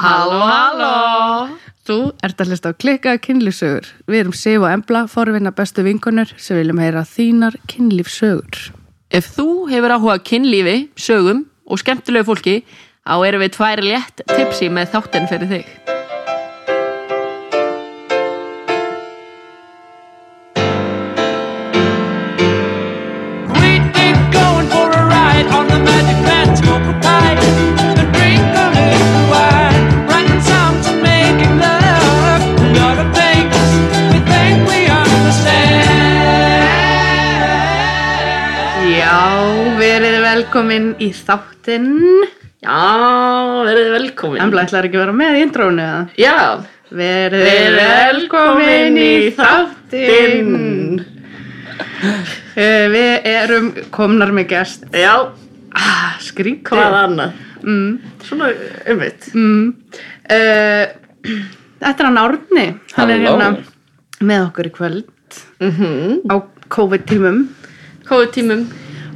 Halló, halló! Þú ert að hlusta á klikkaða kynlífsögur. Við erum Sif og Embla, forvinna bestu vinkonur sem viljum heyra þínar kynlífsögur. Ef þú hefur áhuga á kynlífi, sögum og skemmtilegu fólki, þá erum við tvær létt tipsi með þáttinn fyrir þig. Velkomin í þáttinn. Já, verið velkomin. Embla ætlar ekki að vera með í intrónu eða? Já, Verið velkomin í þáttinn. Uh, við erum komnar með gest. já, Ah, skrítið. hvað annað? Mm, Svona, umvitt. mm. Uh, þetta er hann Árni. Hann er hérna með okkur í kvöld Mm á COVID-tímum. COVID-tímum.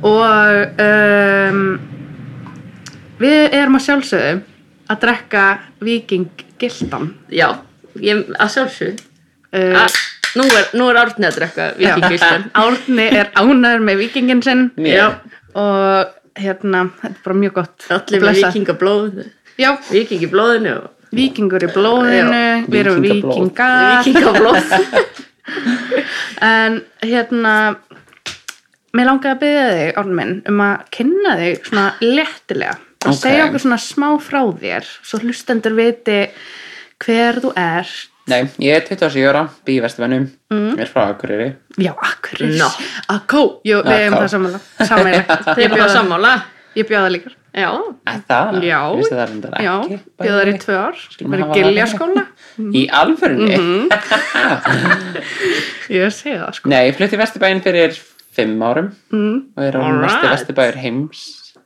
Og um, við erum að sjálfsögðu að drekka Viking Gildan Já, ég, að sjálfsög. uh, Nú er, nú er Árni að drekka vikingilstan. Árni er ánæður með Vikingin sinn Já. og hérna, þetta er bara mjög gott Allir með Blessað. vikingablóð. Já, Viking í blóðinu og Vikingur í blóðinu Já, við erum. Vikingar vikingablóð. en hérna mér langaði að byggja þig, Árni minn um að kynna þig svona léttilega og Ok. segja okkur svona smá frá þér svo hlustendur viti hver þú er Nei, ég er 27 ára, bý í Vesturvennum, Mm. er frá Akureyri. já, akkur No. Akko, jú, við hefum það samanlega, Þeir ég bjóða sammála. ég bjóða líka Já, Er það? Já. Vistu það reyndar já, ekki? bjóða þær í tvö ár hafa giljaskóla Í alvörunni? Mhm. ég segi það sko Nei, ég flutti í Vesturbæinn fyrir 5 árum mm. og er á Alright. mesti Vesturbæður heims.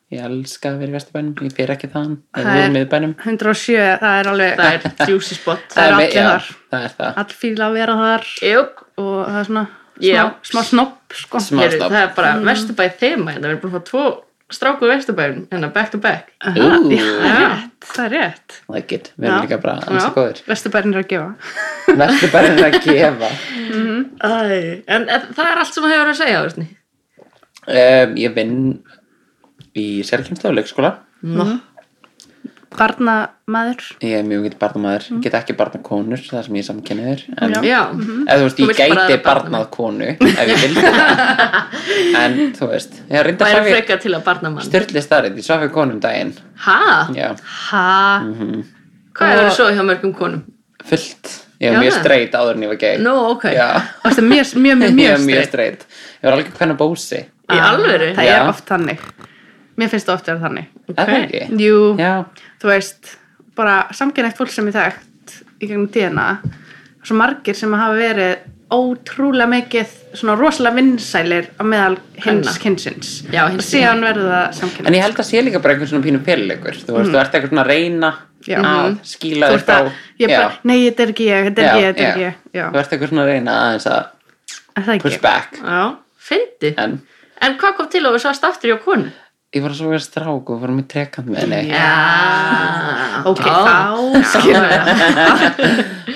Ég elska að vera í Vesturbænum, ég fyrir ekki þaðan, Það það er er- úr miðbænum. 107, það er alveg það er juicy spot. Það er allir já, þar. Það er það. all fíla að vera þar Jú, og það er svona smá, smá snopp sko Smá snobb. það er bara vesturbæði þema hérna. Við erum búin að fá tvo stráku vesturbæðin hérna back to back. Ú. já, það er rétt, Like it, við erum Já. líka bara ansi góður. Vesturbærin er að gefa Vesturbæinn er að gefa. Æ, en, en það er allt sem það hefur að segja, veistni. Um, ég vinn í sérkjumstöðu leikskóla. Nó. Barnamaður Ég er mjög mikið barnamaður, ég get ekki barnakonur, það sem ég samkynniður. En Já. Já, eða þú veist, Þú ég gæti barnað konu ef ég vildi það. En þú veist, það að er að styrli starrið, ég svafi konum um daginn. Hæ? Já, Ha, Hvað hefur svo hjá mörgum konum? fullt. Ég var mjög það. streit áður en ég var gay. Nú, ok. Já, og það er mjög, mjög, mjög, ég mjög mjög streit. Ég var alveg hvernig bósi. Í alvöru? Það er oft þannig Mér finnst það oft vera þannig Er það ekki? Jú, Já, þú veist bara samkynægt fólk sem ég þekkt í gegnum tíðina svo margir sem hafa verið ótrúlega mikið svona rosalega vinsælir á meðal hins Já, og hins- síðan verður það samkynægt en ég held að sé líka bara einhvern svona pínu féluleikur. Þú veist, þú ert eitthvað svona að reyna Mm. Já. að skýla Þú þér frá. nei þetta er ekki ég, þetta er ekki ég, þetta er ekki ég Þú ert eitthvað svona að reyna aðeins að er push back. Já, fyndi. En En hvað kom til að við svast aftur hjá konu? Ég var svo verið strák og var með trekant með henni. Já. Ok, þá við.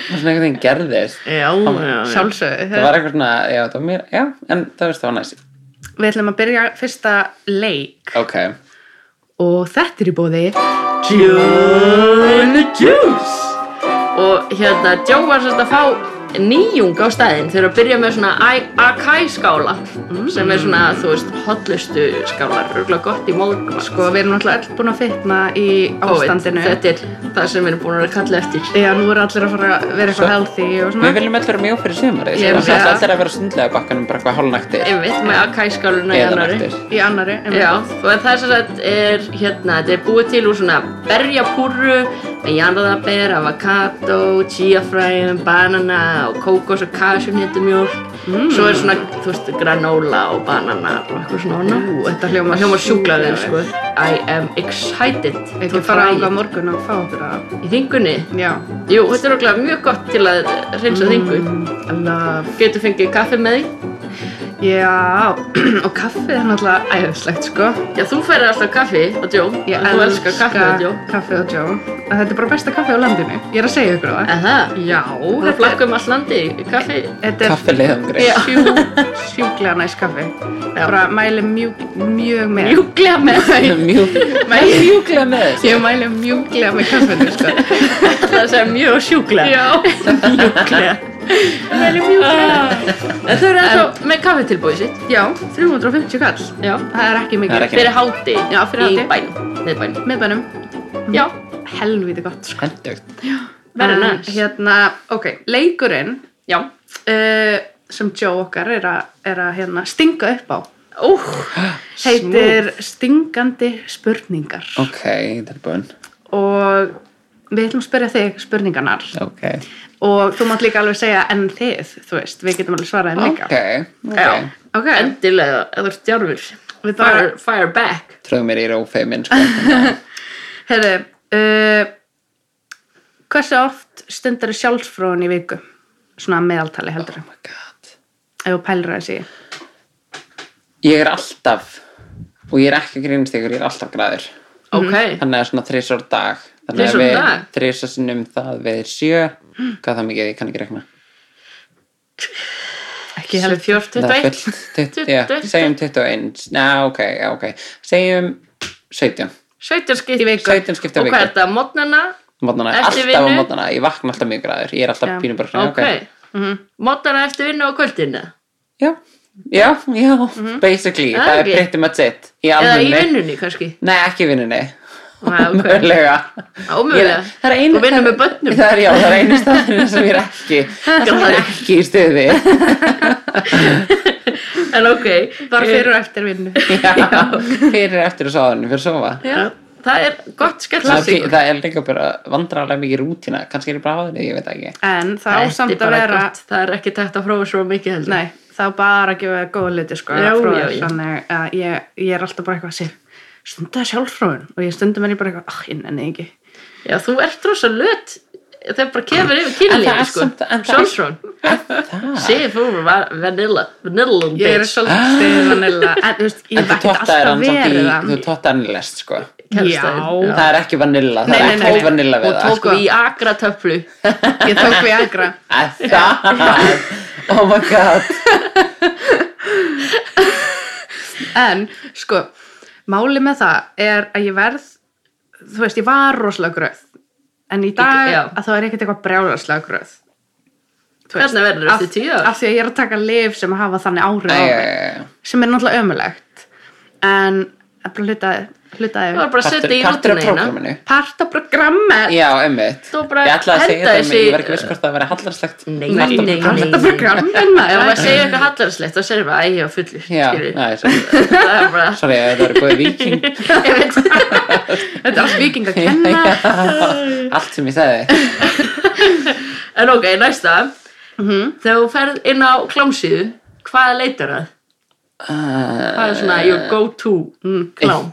Og svona einhvern veginn gerðist. Já, já, já. Sjálfsögðu það var eitthvað svona, já, það var mér já, en það veist það var næst. Við ætlum að byrja fyrsta leik. Ok, og þetta er í bóði Joe the Juice. Og hérna, Joe var sérst að fá nýjung á staðinn þegar að byrja með svona Akai skála sem er svona, þú veist, hotlustu skálar örgulega gott í móðgum Sko, við erum náttúrulega öll búin að fitna í ástandinu. Þetta er það sem við erum búin að kalla eftir. Já, nú er allir að fara að vera eitthvað healthy og við svona viljum öll vera mjög fyrir sumari Ég það veit er það. allir að vera stundlega bakkanum bara eitthvað hálnækti Einmitt, með Akai skáluna í eða annari Í annari einmitt. Já, og það er sem sagt er hérna, þetta er búið til úr svona berjapúrru með jarðaber, avokado, chiafræðum, banana og kókos og kasjumhéttumjólk Mm. svo er svona, þú veist, granóla og bananar og eitthvað svona Ú, þetta sjúklega vel, sjúklega sko. I am excited. Ekki fara ánga morgun og fá okkur að Í þingunni? Já. Jú, þetta er okkur mjög gott til að reynsa Mm, love. Getur fengið kaffi með því Já, og kaffið er náttúrulega æðislegt sko Já, þú færir alltaf kaffi og Joe Ég Þú elskar kaffi og Joe kaffi og að þetta er bara besta kaffi á landinu. Ég er að segja ykkur það. En það? Já, Það þetta er, flakkum all landi í kaffi. þetta er Kaffileiðangri sjú, sjúklega næst kaffi. Bara mæli mjög, mjög með. Mjúklega með þau. Mjög Mæli mjúklega með þessu Ég mæli mjúklega með kaffinu, sko. Það er mjög sjúklega. Já. Mjúklega. Mæli mjúklega. En þau eru ennþá með kaffitilbúið sitt. Já, 350 kall. Já. Það er ekki Það er mikið. ekki- Fyrir háti. Já, fyrir Í hádegi. bænum. Miðbænum. Miðbænum. Já. Helviti gott. Hendugt Very En, nice. Hérna, ok, leikurinn Já. uh, sem Joe okkar er að, er að hérna, stinga upp á Ú. heitir Stingandi spurningar Ok, tilbúin og við ætlum að spyrja þig spurningarnar Ok og þú mátt líka alveg segja en þið, þú veist, við getum alveg svaraði líka. Ok, ok. Já. ok, Endilega, eða þú bara- Fire, fire back. Tröðu mér í rófeimin sko. heyrðu uh, hversu oft stundar þið sjálfsfróðun í viku? Svona meðaltali heldur. Oh my god. Ef þú pælur að þessi Ég er alltaf Og ég er ekki að grínast ykkur, ég er alltaf græður Ok. Þannig að svona þrísar dag Þannig að við dag? þrísar sinnum það við sjö Hvað er það mikið, ég kann ekki rekna ekki heldur fjórn, Það er 21. fullt, 20, já, segjum 21 Ná, ok, ok Segjum 17 17 skipt Í viku. 17 skipta Og hvað er þetta? Mótnana? Mótnana, alltaf á mótnana Ég vakna alltaf mjög græður, ég er alltaf pínum bara Ok. Mhm. Mótnana eftir vinnu á kvöldinu? Já, já, já, basically, það er Ok. pretty much it Í Eða í vinnunni kannski? Nei, ekki í vinnunni Ah, ok. Mögulega Ómögulega. Það er Þú vinnur með börnum. Það er, já, það er einu staðinu sem ég er ekki sem er ekki í stuði En ok. bara eh, fyrir og eftir vinnu Já, fyrir eftir að sáðinu, fyrir að sofa Já. Það er gott það, skellsíkur. það er líka bara vandrarlega mikið rútína kannski er ég bara á þenni, ég veit það ekki en það á samt að vera Það er ekki tægt að prófa svo mikið heldur. nei, það á bara að gefa góða hluti sko, Já, frá já, já. þannig að ég, ég er alltaf bara eitthvað að segja stundaði sjálfsfróðun og ég stundum er ég bara eitthvað, ah, ég nenni ekki Já, þú ert rosa löt. Það bara kemur yfir En kynlífi, sko. en. Sif, þú var vanilla. Vanilla ég er bitch. svolítið vanilla en þú veist, ég en er alltaf verið þú totta hann í lest sko Kærastinn. Já. það er ekki vanilla, það Nei, er nei, nei, ekkert nei. vanilla við Og það tók í agra töflu. ég tók við agra Að það oh my god en sko, máli með það er að ég verð þú veist, ég var rosalega gröð en í dag Já. að það er ekkert eitthvað brjálaslega gröð Hvernig verður af- eftir tíu ár? af því að ég er að taka lif sem hafa þannig áhrif á mig sem er náttúrulega ömulegt en er bara hlutaði Það var bara að setja í prógraminu. Part af programmi. Já, einmitt. Þú bara Ég ætlaði að segja en ég var ekki viss hvort það væri hallarslegt Nei, Nei, nei, nei, part nei, af nei. programmi Ef maður segir eitthvað hallarslegt þá segir maður að ég var fullur Já, skilurðu. næ, sorry. Það er eru góði viking Ég veit þetta er allt viking að kenna. Allt sem ég segði En ok, næsta. Mhm. Þegar þú ferð inn á klámsíðu Hvað leitar það? Hvað er svona your go to klám?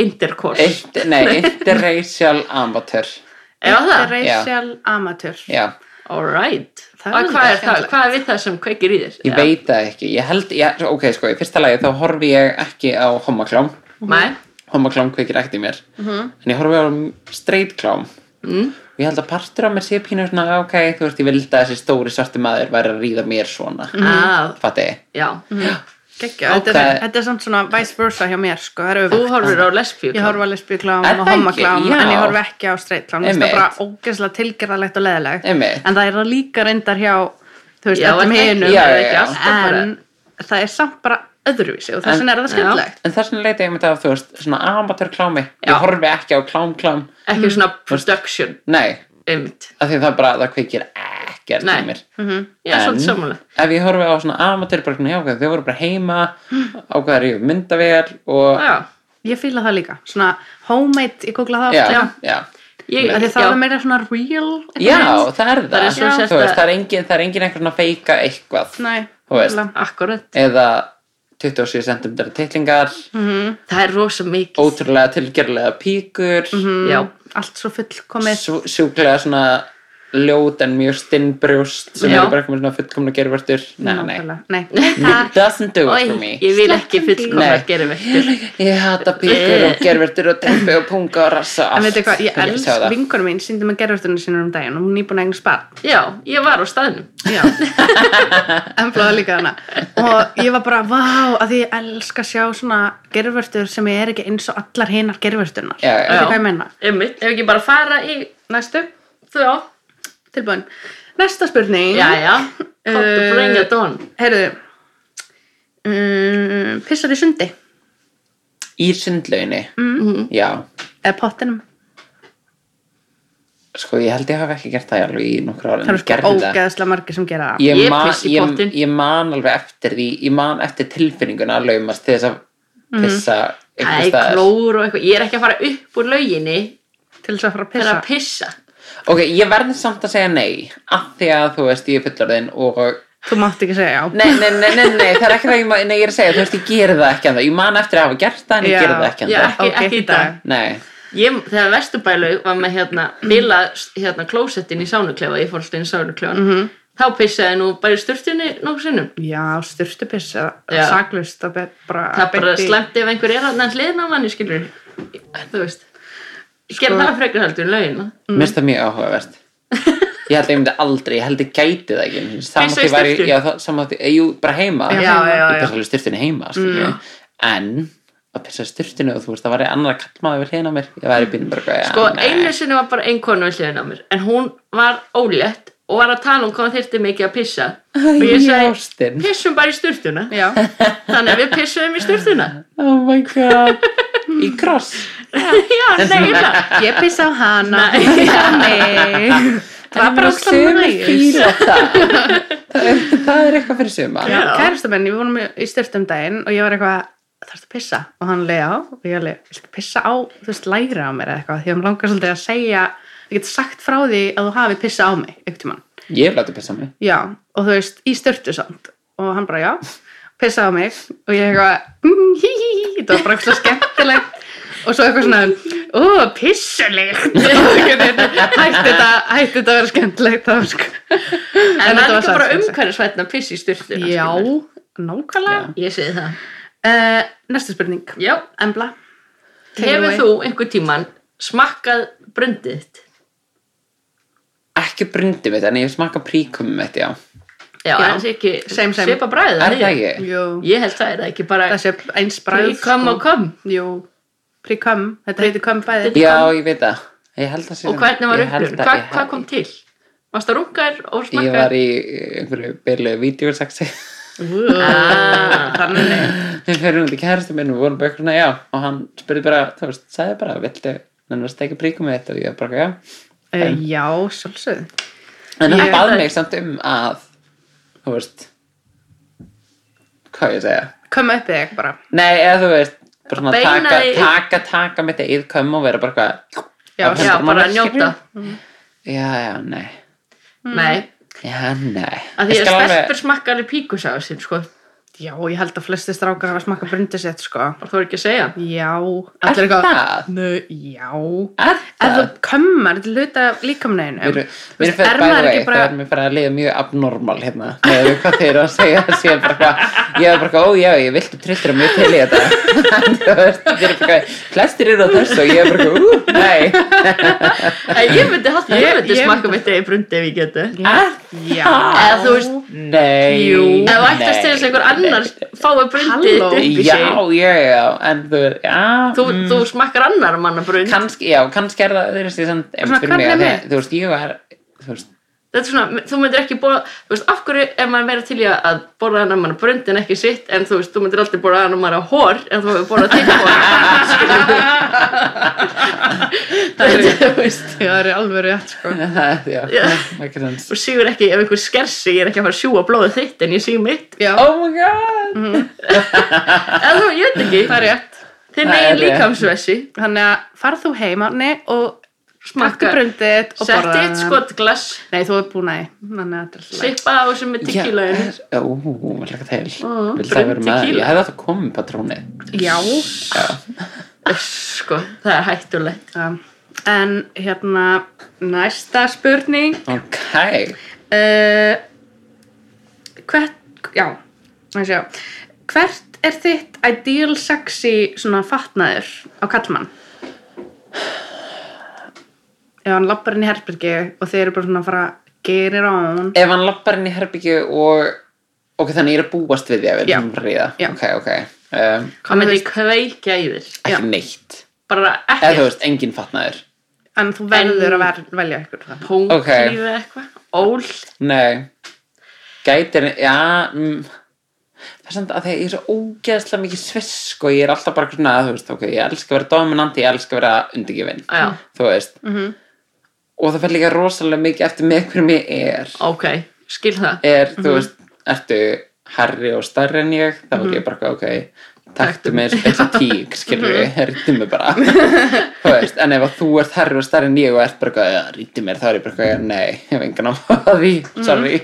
Intercourse. Eitt, Nei, interracial amateur. Já interracial amateur. Já, Alright hvað er það? Hvað er við það sem kveikir í þér? ég veit það ekki. Ég held, ég, ok, sko, í fyrsta lagi þá horfi ég ekki á homaklám Nei. Homaklám kveikir ekkert í mér. Mhm. En ég horfi á straight klám. Mm. Og ég held að partur af mér sé pínu svona Ok, þú veist, ég vildi að þessi stóri svarti maður væri að ríða mér svona. Ah, Fatti. Já Gekkja, Ok. þetta, er, þetta er samt svona vice versa hjá mér sko, það er Þú öfugt. horfir á lesbíu Ég horfa á lesbíklám og homaklám en ég horfa ekki á streitklám það er bara ógeðslega tilgerðalegt og leðilegt en það er líka reyndar hjá þú veist, já. alltaf bara en það er samt bara öðruvísi og þess vegna er það skemmtilegt. En þess vegna leita ég myndi af, þú veist, svona amateur klámi Já. Ég horfi ekki á klám klám Ekki svona production. Nei, af því það bara, það kveikir ekkert Nei. í mér Já, svolítið sammála. ef ég horfi á svona amateur bara, svona, já, ok, þau voru bara heima ákveðar í myndavél og Já ég fíla það líka, svona homemade ég googla það já, oft já. Ég, það já. er meira svona real einhvern Já, veginn. það er það, Það. er Þú veist, að- það er engin, það er engin einhver svona feika eitthvað. Nei. Akkurat eða 27 cm titlingar. Það er rosa mikið. Ótrúlega tilgerlega píkur. Já. Allt svo fullkomið. Sjúklega svona ljót en mjög stinnbrjóst sem eru bara eitthvað svona fullkomna gervertur nei, nei, Nákvæmlega. Nei. it doesn't do it for me. ég vil ekki fullkomna Nei. gerðvertur ég hata píkur og gervertur og tempi og punga og rassa En veitu hvað, ég elsk vinkunum mín síndi með gerðvörtunum sínur um daginn og hún er nýbúin að eigin spann Já, ég var á staðnum. Já. Emblaða líka hana. Og ég var bara, vá, að því ég elska að sjá svona gerðvörtur sem er ekki eins og allar hinar gerðvörtunar Já, já. Veitu hvað ég menna? Ef ekki bara fara í Næstu, þú tilbúin. Næsta spurning. Já, já, come to Eh, bring it on. Heyrðu. Um, Pissar í sundi. Í sundlauginni Mm. já, Eða pottinum. Sko ég held ég hafi ekki gert það alveg í nokkur ára Það eru sko ógeðslega margir sem gera það. Ég, Ég man, piss í ég, pottinn. ég man alveg eftir því ég man eftir tilfinninguna að laumast til þess að Mhm. pissa Æ, einhver staðar. klór og eitthvað. Ég er ekki að fara upp úr lauginni Til þess að fara að til pissa að pissa ok, ég verði samt að segja nei af því að þú veist ég er fullorðin og Þú mátt ekki segja já. Nei, nei, nei, nei, nei, það er ekki það ég, ma- nei, ég er að segja þú veist ég geri það ekki en það ég man eftir að hafa gert það en ég Já. geri það ekki en Já, það ekki, ekki í dag. nei, Ég, þegar Vesturbælaug var með hérna bila hérna klósettin í sánuklefa ég fór alltaf inn í sánuklefan Mhm. þá pissaði nú bara í sturtunni nokkuð sinnum. Já, styrtupiss Já. Saklust að be- bara það bara beint í- slemt ef einhver er hliðin á manni skilur þú veist ég Sko- það frekar heldur en laugina mér finnst það mjög áhugavert. Ég held að ég myndi aldrei, ég held ég gæti það ekki í því væri, sturtu? já, því, jú, bara heima. Já, já, já, ég já. pissa alveg styrtinu heima mm. en að pissa í styrtinu og þú veist, það var annar kallmaður við hliðina á mér ég bara eitthvað, sko já, nei. einu sinni var bara ein konu við hliðin á mér en hún var ólétt og var að tala um hvað þyrfti mikið að pissa. Og ég sagði pissum bara í sturtuna Já, þannig að við pissuðum í sturtuna oh my god. Í kross já, nei, ég pissa á hana. Hún pissa á mig. Það var bara næs fíla það. Er, er eitthvað fyrir suma. Já. Kærasta minn, við vorum í styrtum daginn og ég var eitthvað, þarfst að pissa? Og hann leiði á og ég alveg, ég skal pissa á þú veist, læra á mér eitthvað? Því að hann langar svolítið að segja ég get sagt frá því að þú hafi pissa á mig einhvern tímann, ég hef látið pissa á mig. Já, og þú veist í styrtu samt, og hann bara já pissa á mig. Og ég eitthvað hí, hí, hí, þetta var bara eitthvað svo skemmtilegt og svo eitthvað svona ó, pissulegt hætti þetta hætti þetta að vera skemmtilegt þá sko. En það þetta er bara umhverfisvætna að pissa í sturtuna já, nákvæmlega. Ég segi það. Uh, næsta spurning. Já, Embla. Hefur þú einhver tíman smakkað brundið þitt? Ekki brundi mitt en ég smakka príkum mitt já. Já, Já. en það er ekki Same, same. svipa bræðið er það ekki? Jú, ég held það er það ekki bara þessi eins bræð kom og kom? Jú, príkum, þetta heitir kom bæði. Þetta- já ég veit það. Ég held að sé og hvernig var held upplifun, Hva, ég hvað held- kom til? Varst það rungar og ég var í einhverju byrlu videosexi Ah. Þannig. Við fyrir út í kærastu minn og vorum eitthvað svona já og hann spurði bara, þú veist, sagði bara viltu, nenni að steika príkum mitt og ég bara já. Uh, Já, sjálfsögð en hann bað mig samt um að þú veist hvað ég segja? Kom upp þig bara. Nei, eða þú veist bara svona taka, taka, taka mitt eigið kömm og vera bara eitthvað Já, að já, bara manns, njóta. skilurðu? já, já, nei. Nei, já, nei. Að því að stelpur smakka alveg píkusaga sin sko, Já, ég held að flesti strákar hafa smakka brundi sitt sko. Og þú er ekki að segja? Já, Er eitthvað það? Nö, Já. Er Ef þú það? kömmar, er hluta líkamneginu Mér mér er fyrir bæði vei, það er mér fyrir að liða mjög abnormal hérna, með við hvað þeir eru að segja það sé bara hvað, ég er bara hvað, ó já, ég viltu trittra mjög til í þetta. Þeir eru bara hvað, flestir eru á þessu og ég er bara hvað, ú, nei. Ég myndi halda, ég Ég- myndi ég myndi- mitt eða brundi ef ég geti. Er Já annar fái brundið upp í Já, sig. Já, já, en þú já þú, mm, þú smakkar annar manna brund kannski, já, kannski er það, þú veist, ég er, þú veist, þetta er svona, þú myndir ekki bóla þú veist, af hverju er maður meira til í að borða annar manna brund en ekki sitt en þú veist, þú myndir aldrei borða annar manna hór en þú hefur borðað þitt hór þú veist. Það er alveg rétt sko. Og sígur ekki, ef einhver sker sig ég er ekki að fara að sjúga blóðið þitt en ég síg mitt. Já, Oh my god. Eða þú, ég veit ekki, það er rétt. Þinn eigin líkamsvessi. Þannig að farð þú heim átni og smakka brundið og setti borða eitt skotglas Nei, þú er búin að því. Þannig að þetta er alltaf sippa á sem tequilaðinu Já, ú, vel ekki til. Vil það vera brunn með, tequila. ég hefði átt að koma með patrónið Já. Sko, það er hættulegt. Já. En hérna, næsta spurning. Ok, Uh, hvert, já. Hvert er þitt ideal sexy svona fatnaður á kallmann? Ef hann lappar inn í herbergi og þeir eru bara svona að fara get it on. ef hann lappar inn í herbyggju og ok, þannig ég er að búast við því að við Já. erum að ríða Já. ok, ok, um, Hvað myndi kveikja í þér? ekki Já. neitt Bara eða þú ekkert veist, engin fatnaður En þú verður að ver, velja ykkur það. Punkt Ok. lífið eitthvað Ól nei, gætir já, mm, það er samt að því að ég er svo ógeðslega mikið svisk og ég er alltaf bara svona, þú veist, ok, ég elska að vera dominanti, ég elska að vera undirgefin Já, þú veist og það fer líka rosalega mikið eftir með hverjum ég er. Ok, skil það. Er, þú veist, ertu herri og stærri en ég, þá er ég bara eitthvað, ok, taktu mig. eins og tík, skilur við, ríti mig bara. Veist, en ef þú ert herri og stærri en ég og ert bara ja, ríti mér þá er ég bara nei, ég hef engan á því sorry.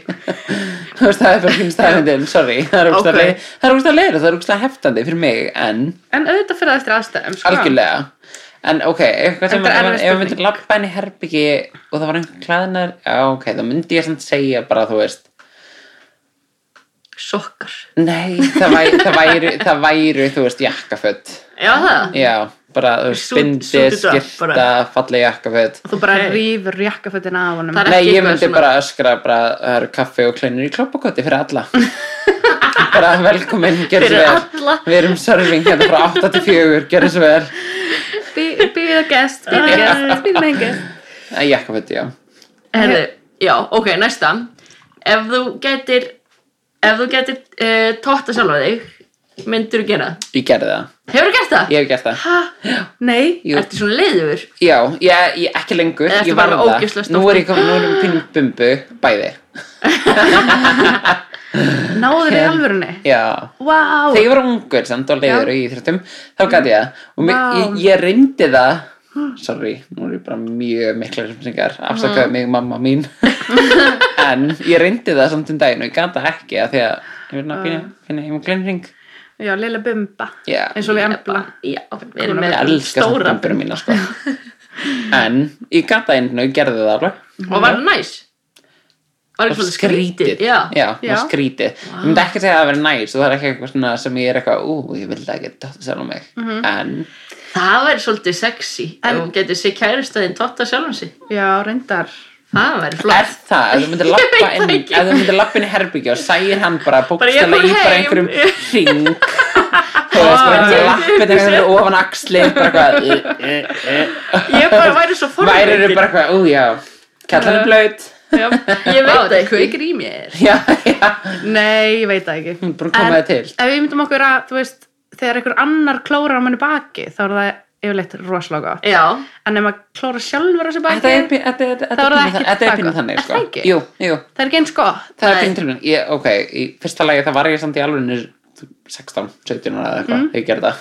Þú veist, það er bara fín stærrindin, sorry. Það er Ok. úrstað leið, það er úrstað leið það er úrstað heftandi fyrir mig, en En auðvitað fyrir aðstæðum, sko. algjörlega en ok, eitthvað sem Þetta er ef, myndi spurning. lappa í herbyggi og það var einhvern klæðnar já ok, þá myndi ég samt segja bara þú veist. Sokkar. Nei, það væri, það væri, það væri þú veist, jakkaföt. Já það? Já, bara up, skirta, bara. falleg jakkaföt. Þú bara rýfur jakkafötin af honum. Nei, ég myndi bara öskra bara, það eru kaffi og kleinur í kloppakoti fyrir alla. Bara velkomin, Fyrir vel. við erum serving hérna frá 8 til 4 gerðu svo vel Be the guest, be the guest. Nei, jakkaföt, já Herðu, já, ok, næsta Ef þú getur Ef þú getur uh, tótta sjálfa þig Myndur þú gera ég gerði það, Hefur þú gert það? ég hef gert það Ha? Nei. Jú. Ertu svona leiður? Já, ég, ég ekki lengur ég var með það. Nú er ég komin, nú er ég pínu bumbu Bæði Náður í alvörunni. Já. Vá. Þegar ég var ungur samt og leiður í íþróttum Þá gæti ég það. Og mig, Vá. ég, ég reyndi það. Sorry, nú er ég bara mjög miklar upplýsingar. Afsakaði mig mamma mín. En ég reyndi það samt um daginn Og ég gæti það ekki að Því að Ég vil ná finna, ég má glenring Já, lilla bumba. Já, Eins og við embla. Já, við erum ég með elska samt stóra bumbur mína sko. En ég gæti það einu og gerði það alveg. Og var það næs? Var það svolítið skrítið? Já, já, Já. skrítið. Ég myndi ekki segja að það veri næs og það er ekki eitthvað svona sem ég er eitthvað, ú, ég vil ekki tóta sjálf á mig. Mhm. en það væri svolítið sexy En- þú getur sér kæristæðin tótta sjálfum sig. Já, reyndar. Það væri er flott það, ef þú myndir lappa það inn ef þú myndir lappa inn í herbyggja og sæir hann bara Bara kom í bara einhverjum hring. Þú veist, bara einhverjum lappið einhverjum ofan axli bara eitthvað uh, uh, uh. Ég bara væri svo værir forvitin bara eitthvað, ú já kallar hann blöyt Já. Ég veit Vá, ekki. kveikir í mér. já, já, Nei, ég veit það ekki. bara komaði til ef við myndum okkur að, þú veist, þegar einhver annar klórar á manni baki, þá er það yfirleitt rosalega gott. Já, En ef maður klórar sjálfur á sér baki, Þetta er, pí- þetta, þetta, Þá er það þetta, ekki þetta er það pínu gott. þannig Er sko. það ekki? Jú, jú, það er ekki eins gott. það er Nei. pínu tilbúin ég, Ok, í fyrsta lagi það var ég samt í alveg 16, 17 ára eða eitthvað Mm. Ég gerði það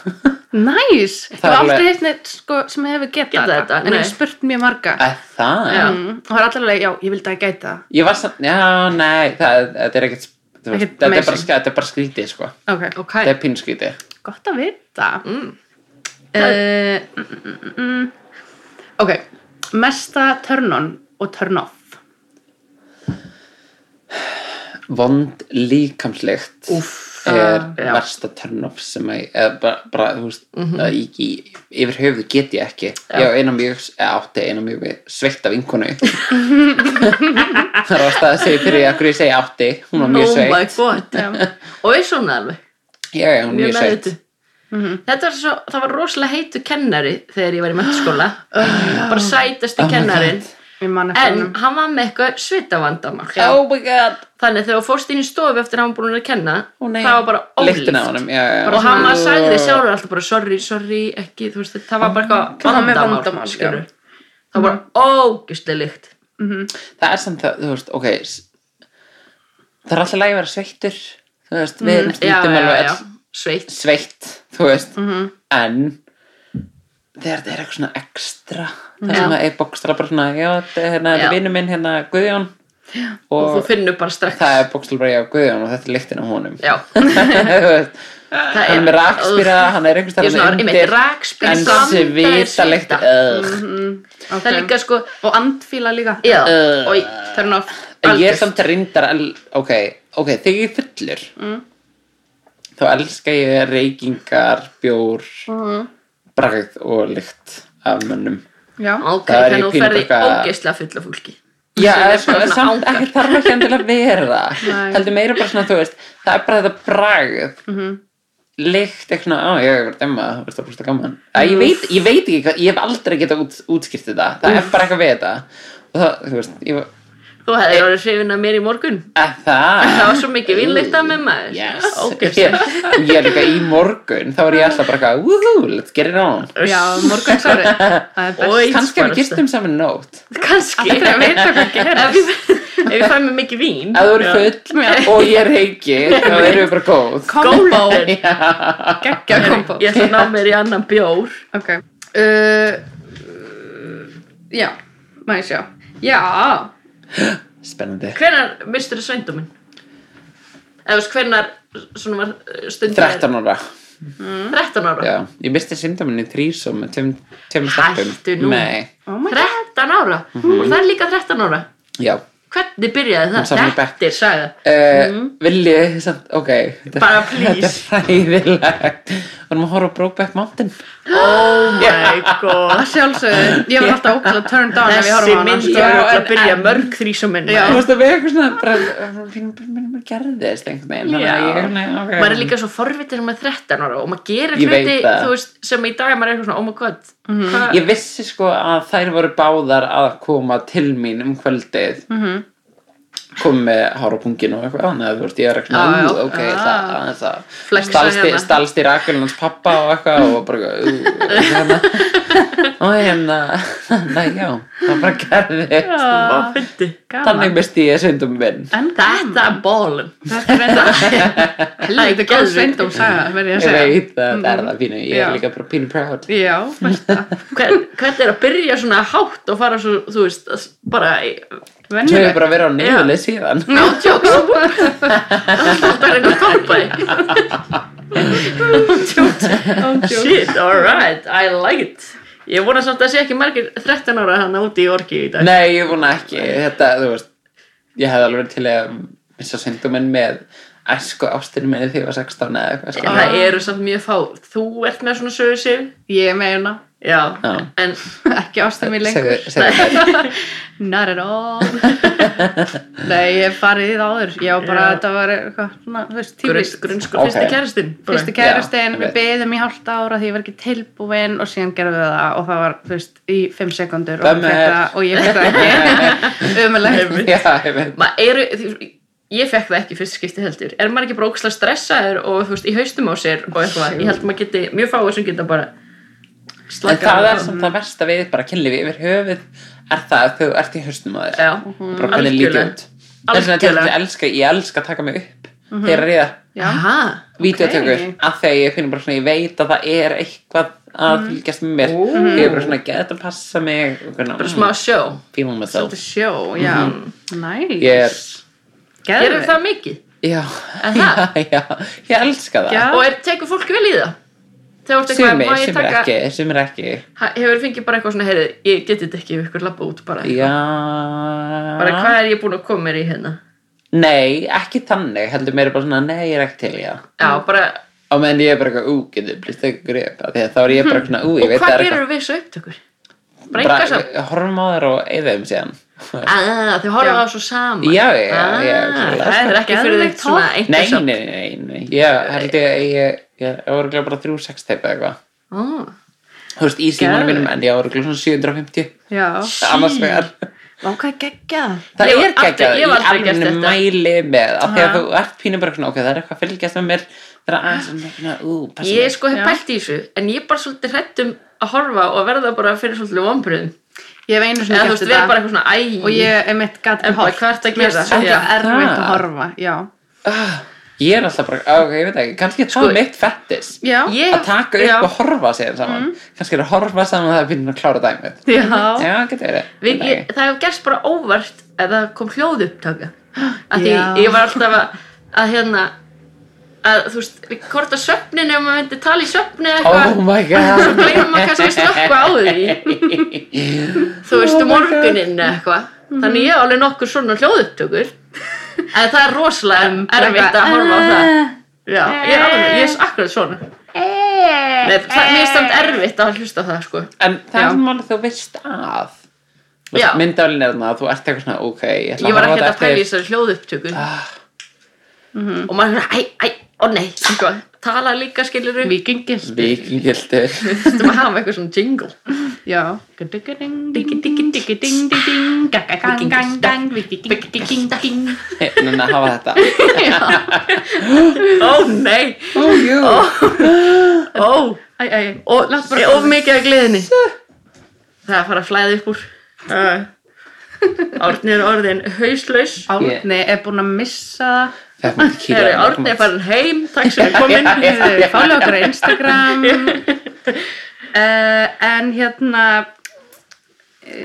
Næs! Ég Það er hef aldrei alveg- heilt neitt sko, sem hefur getað þetta, þetta, en ég nei. hef spurt mjög marga. Að Það? Mm, og það er allir alveg, já, ég vildi að gæta það. Ég var samt, já, nei það, Þetta er ekkert Þetta er bara, amazing. þetta er bara skrítið sko. Ok, ok Þetta er pínu skrítið gott að vita. mm. Uh, mm. Ok, mesta turn on og turn off. Vond líkamslegt Úff, er já. versta turn-off sem að, eða bara, bara þú veist, mm. -hmm. í, í, yfir höfuð get ég ekki. Ég á eina mjög, eða átti eina mjög sveitt af vinkonu. Það er ástæða að segja fyrir að ég segi átti, hún var mjög Oh my sveitt god Já. Og er svona alveg. Já, já, hún er Mjög mjög sveitt meðvituð Þetta var svo, það var rosalega heitu kennari þegar ég var í mennskóla bara sætasti Oh kennarin Ég en hann var með eitthvað svitavandamál oh my god. Þannig að þegar fórst inn í stofu eftir að hann var búin að kenna nei. það var bara ólíft honum, já, já, og hann var sagði sjálfur alltaf bara sorry, sorry, ekki, þú veist, það var bara eitthvað vandamál, það var bara ógustlega lykt það er samt það, þú veist, ok það er alltaf lægi að vera sveittur þú veist, við erum Mm, sveitt. sveitt, þú veist. En þegar þetta er eitthvað svona ekstra það Já. sem að er bókstala bara svona já, þetta er hérna, Já. er vinnu minn hérna Guðjón. Og og þú finnur bara strax. Það er bókslega bara já, Guðjón og þetta er lyktin á honum. Já, hann er rakspýra, hann er einhvers er svona, rakspýra en þessi vita lykt okay. Það er líka sko, Og andfíla líka. Já, og ég er samt reyndar el- ok, ok, þegar ég er fullur Mm. þá elska ég reykingar, bjór Mm. Bragð og lykt af mönnum. Já, ok, Það er þannig að þú ferði ógeðslega fulla fólki. Já, ekki þarf ekki endilega að vera heldur meira bara svona, þú veist það er bara þetta bragð. Mm -hmm. lykt eitthvað á ég er demma það er bara gaman. Æ, ég, veit, ég veit ekki ég hef aldrei getað út, útskýrt þetta. Það er bara eitthvað við þetta. Og það, þú veist, ég Þú hefði orðið hrifin að mér í morgun. Að það. Það var svo mikið vinnleitt af með maður. Yes. Ég, ég er líka í morgun þá er ég alltaf bara eitthvað, let's get it on. Já er best. Oj. kannski að við gistum saman nót Kannski. Aldrei að vita hvað gerist. Ef ég, ef ég fæ mér mikið vín. Ef þú eru full og ég reiki þá erum við bara góð. Kombo. Gekkja kombo. Ég ætla að ná mér í annan bjór. Ok. Uh, Já, maður sjá? Já, spennandi Hvenær mistur þið sveindóminn? Eða veist, hvenær svona var stundin 13 ára 13 ára? Já, ég misti syndaminn í þrísum Hættu nú. Nei, oh my 13 ára? Og það er líka 13 ára? já Hvernig byrjaði það? Þetta er saga uh, Vilji, samt, ok þetta, Bara please. Þetta er hræðilegt Varum að horfa á Brokeback Mountain Oh my god. Það sjálfsögðu, ég var alltaf ógæslega turned on ef ég Þessi horfum á hana. mynd sko. er örugglega að byrja mörg þrísuminn Já. Þú veist að við eitthvað svona bara, mér gerðist einhvern veginn? Ég, ok. maður er líka svo forvitin með 13 ára og maður gerir Ég hluti veist, sem í dag maður er eitthvað svona oh my god hvað? Ég vissi sko að þær voru báðar að koma til mín um kvöldið. Mhm. Komið með hár á pungin og eitthvað. Þannig að þú veist ég er eitthvað ú, ok, Ah. það, aðeins að Flexa stalst, í- hérna. stalst í rakulunans pappa og eitthvað og bara ú, hérna. Og hérna, þannig já það bara. Gaman. þannig misti ég svindum minn. En þetta er bólun Þetta er reynda Helviti góð geðveikt. sveindum ég veit að það er það pínu ég er líka bara pínu proud. Já, besta Hvern, hvernig er að byrja svona hátt og fara svo, þú veist, bara í- Svo hefur Venjuleg bara verið á niðurlið síðan. No jokes. Alltaf er einhver toppa shit, alright, I like it. Ég vona samt að sé ekki margir 13 ára hann úti í orki í dag. Nei, ég vona ekki. Þetta, þú veist Ég hefði alveg til að missa synduminn með æsku ástinni minni þegar ég var 16 eða eitthvað það eru samt mjög fá. Þú ert með svona sögur sig Ég meina já, Já. en Ekki ástum mér lengur. Not at all. Nei, ég farið í það áður. Ég var bara, Já. þetta var típist grunnskóla Ok. fyrsti kæristinn bara. Fyrsti kæristinn, Já, við beðum í hálft ára því ég var ekki tilbúin og síðan gerðum við það og það var, þú veist, í 5 sekundur og, og ég fekk það ekki. Já, veit maður eru ég fekk það ekki fyrst skipti heldur. Er maður ekki bara ókslega stressaður og þú veist, í haustum á sér og eitthvað, ég held að maður geti mjög fáið sem geta bara En það er samt það versta við bara kynlífi yfir höfuð er það að þú ert í hausnum á þér. Já, bara hvernig lítið út? Þess vegna að elska, ég elska að taka mig upp þegar að ríða. Já, Aha, vídeotökur Ok. að þegar ég finnur bara svona, ég veit að það er eitthvað að fylgjast með mér. Ég er bara svona, get að passa mig? Og hvernig, bara smá sjó. Feeling myself. Svolítið sjó, já. Næs ég er, gerir það mikið? Já, En það? já, ég elska það. Já. og er, tekur fólk vel í það þegar þú ert eitthvað, sumir, sumir ekki sumir ekki. Hefur fengið bara eitthvað svona, heyrðu, ég geti þetta ekki ef ykkur labba út bara, já. Bara hvað er ég búin að koma mér í hérna? Nei, ekki þannig, heldur mér bara svona nei, ég er ekki til það. Já, bara, á meðan ég er bara eitthvað, ú, getur blist ekki grip af því að þá er ég bara svona, ú, ég og veit hvað það er gerur við þessu upptökur? bara horfum á þær og þeim síðan. Ah, þau horfa Já. á svo saman. Já, já, ah, já, klálega. Það er ekki fyrir þig svona topp. einhver nei, nei, nei, nei, ég ég ég ég ég var bara þrjú sex teipa eitthvað. Ah, þú veist, í símanum mínum en ég var svona 750 Já, annars vegar. Vákað geggja það Ég er hef geggjað, ég hef gert alveg mæli með af því að þú ert pínu bara svona, ok, það er eitthvað að fylgjast með mér. Það er aðeins svona, ú, passa Ég mig. sko hef pælt í þessu En ég er bara svolítið hrætt um að horfa og verða bara fyrir svolítið vombriðum Ég hef einu Eða svona þú gert þetta. eitthvað svona og ég er mitt gæt En bara, hvað ertu að gera? Svolítið Já. erfitt að Það. horfa, já Ég er alltaf bara, á, ok, ég veit ekki, kannski er Sko, það mitt fettis Já, Ég- Að taka upp já. og horfa sér saman. Kannski er að horfa saman að það er byrjun að klára dæmið. Já. Já, getur verið. Það hefur gerst bara óvart að það kom hljóðupptaka. Að því Já. ég var alltaf að, að hérna að þú veist, hvort að söfnin ef maður myndi tala í söfni eða Oh eitthvað my god. gleymum maður kannski að slökka á því. Þú veist, Oh morguninn eða eitthvað. Þannig ég á alveg nokkur svona hljóðupptökur en það er rosalega erfitt að horfa á það. já, ég er alveg, ég er akkurat svona. Nei, það, mér er samt erfitt að hlusta á það sko. En það er sem alveg þú veist að. Já. Myndavælin er þarna að þú ert eitthvað svona, ok Ég, ætla ég var horfa á ekkert að þetta pæla í eftir- þessari hljóðupptöku. Mhm. og maður er æ, æ, ó nei eitthvað, tala líka skilur við Vikingildi Vikingildur þurftum að hafa eitthvað svona jingle? Já. Vikingildi Núna hafa þetta. Ó nei, Ó, jú ó og er of mikið að gleðinni. Það er að fara að flæða upp úr. Árni er orðin hauslaus. Árni er búin að missa það Þetta er kíla Þegar Árni er farin heim, takk sem er komin Þið fálega okkur á Instagram. Uh, En hérna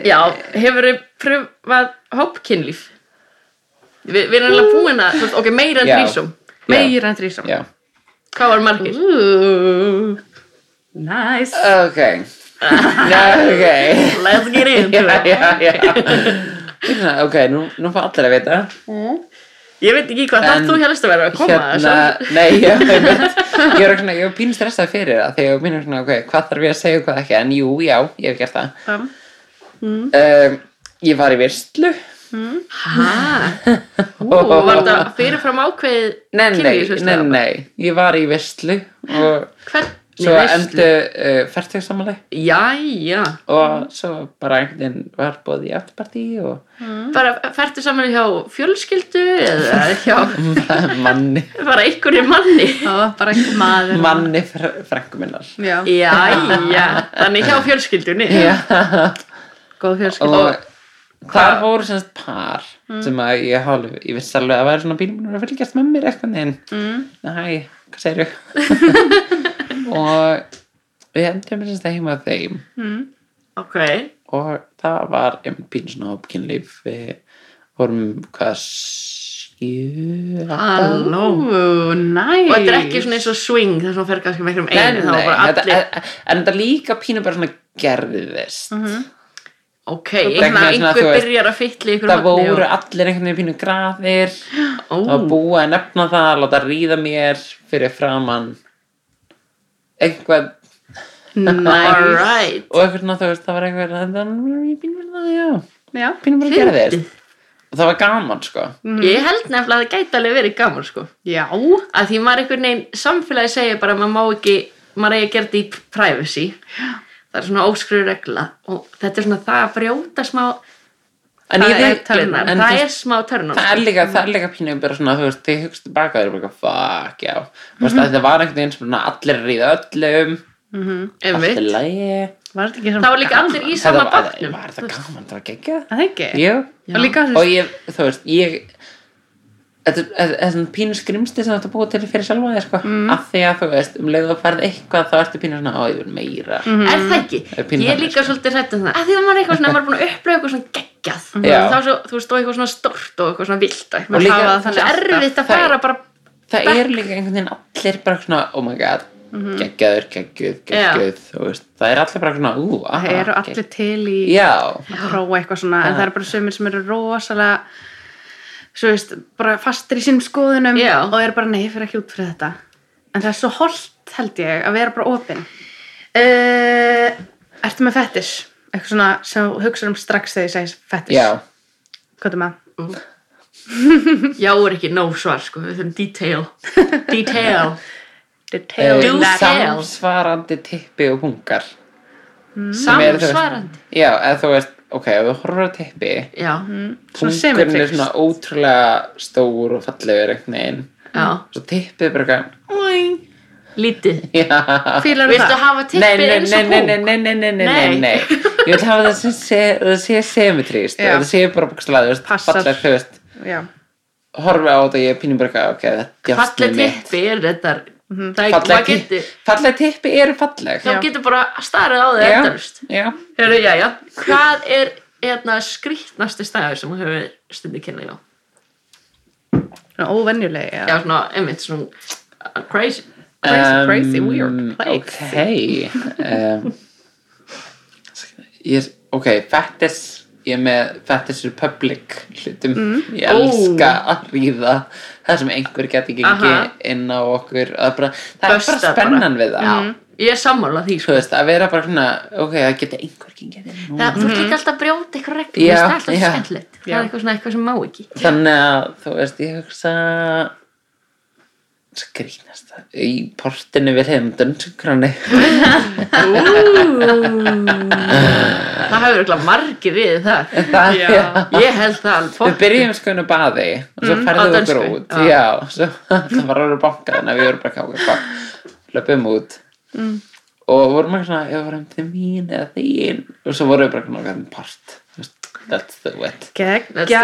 Já, hefur þið pröfað hópkynlíf? Vi, við erum alveg búin að, veist, ok, meira en þrísum Meira en þrísam Já, Hvað var margir? Ooh, Nice. Ok. Ok. Let's get into it. Ok, nú, nú fá allir að vita Ég veit ekki hvað það þú helst að vera að koma Hérna, nei, ég, ég, ég er var pínu stressað fyrir það Þegar ég var pínu svona, ok, hvað þarf ég að segja og hvað ekki? En jú, já, ég hef gert það. Um, um, Ég var í veistlu Hæ? Og var þetta fyrirfram ákveðið Nei, nei, nei, nei. Ég var í veistlu Og Hvernig svo endu uh, fertugsamali Jæja. Og svo bara einhvern veginn var bóð í afturpartí Og Bara færtu saman hjá fjölskyldu eða hjá manni. Bara einhverju manni. Já, bara einhver maður Manni fr frængu minnar. Já, Jæja, þannig hjá fjölskyldunni. Já. Góð fjölskyld og þar voru semst par sem að ég hálf, ég vissi alveg að væri svona bílum að fylgjast með mér eitthvað en mm. næ, hvað segir og við endum semst að heima þeim. Mm. Ok, og það var einmitt pínu svona hópkynlíf við vorum hvað sjö halló nice Og þetta er ekki svona eins og swing þess að hún fer kannski með einhverjum Nei, einu nei, þá var bara þetta, allir en, en þetta líka pínu bara svona gerðist Ok, þess að þú einhver byrjar að ykkur það voru allir einhvern veginn pínu graðir. Ó, það var búið að nefna það að láta ríða mér fyrir framann einhvað Nice alright. Og einhvern veginn þú veist það var einhver það var pínu verið það já. Já, var gaman sko. Ég held nefnilega að það gæti alveg verið gaman sko. Já. Að því maður einhvern veginn samfélagi segir bara að maður má ekki maður eigi að gera þetta í privacy. Það er svona óskriður regla. Og þetta er svona það að brjóta smá en það er, törnar, það þú- er smá törnar það er líka, það er líka pínu bara svona, þú veist, þið hugst tilbaka það er bara, fuck, já. Þú veist, þetta var einhvern veginn svona allir að ríða öllum. Allt einmitt. er lægi það var líka allir í sama bátnum. var þetta gaman, það var geggjað. Það ekki jú, Og og ég, þú veist, ég þetta er svona pínu skrimsti sem þetta búið til fyrir sjálfa þig, sko Mm. af því að þú veist, um leið og færð eitthvað þá ertu pínu svona, ó, ég vil meira Mm. er það ekki? Er ég er þannig, líka sko. svolítið hrætt um það að því að maður er eitthvað svona, maður er búin að upplifa eitthvað svona geggjað Já. þá svo, þú veist, og eitthvað svona stort og eitthvað svona vilt og eitthvað líka- hafa það þannig erfitt að fara bara það er líka einhvern veginn allir bara svona, oh my god geggjaður, geggjuð, geggjuð þú veist, það er allir bara svona, aha Það eru allir til í já, að prófa eitthvað svona en það eru bara sömur sem eru rosalega svo veist, bara fastir í sínum skoðunum Já. og eru bara nei, ég fyrir ekki út fyrir þetta. En það er svo holdt held ég að vera bara opinn uh, Ertu með fettis? Eitthvað svona sem þú hugsar um strax þegar ég segis fettis já. Hvað er með? já er ekki no svar sko, við þurfum detail. Detail. Detail Eh, tell. samsvarandi tippi og pungar Sem eru, þú veist- samsvarandi já, eða þú veist, ok, ef þú horfur á tippi já, Svona pungurinn er svona ótrúlega stór og fallegur já, svo tippið er bara eitthvað lítið. Viltu það? hafa tippið nei, eins nei, og nei, pung nei, nei, nei, nei, nei, Nei. nei, nei Ég vil hafa það sem sé, það sé og það sé bara búkstlega, þú veist, Passar. falleg, þú veist. Já, horfi á þetta og ég er pínum bara eitthvað, ok, þetta er djásnið mitt. tippi er þetta Það er, falleg, maður getur falleg tippi eru falleg þá getur bara starið á þig Já. endalust já. Já, já. Hvað er hérna, skrýtnasti stæður sem þú hefur stundið á? Svona óvenjuleg, já. Já, svona, einmitt, svona uh, crazy Crazy, crazy, weird Um, place. ok um, ég, ok, fettis ég er með Fetish Republic hlutum, Mm. ég elska að ríða það sem einhver geti gengið Aha. inn á okkur er bara, það er Bustað bara. spennan við það. Já, ég er sammála því þú sko. veist, að vera bara svona ok, það geti einhver gengið inn Það, þú ert líka alltaf að brjóta eitthvað reglum það er alltaf skemmtilegt. Það er eitthvað svona eitthvað sem má ekki. Þannig að þú veist, ég hugsa skrýnast það. Í portinu við hefum dönsugrani það hefur eitthvað margir við það það, Já. já. ég held það Við byrjum sko inn á baði og svo Mm, á ferðum við okkur út. Já. Já, svo það var alveg bankað þannig að við vorum bara fuck, löpum út. Mm. og vorum ekki svona, ég vorum til mín eða þín? Og svo vorum við bara svona hvernig part. That's the wet. Gekkja.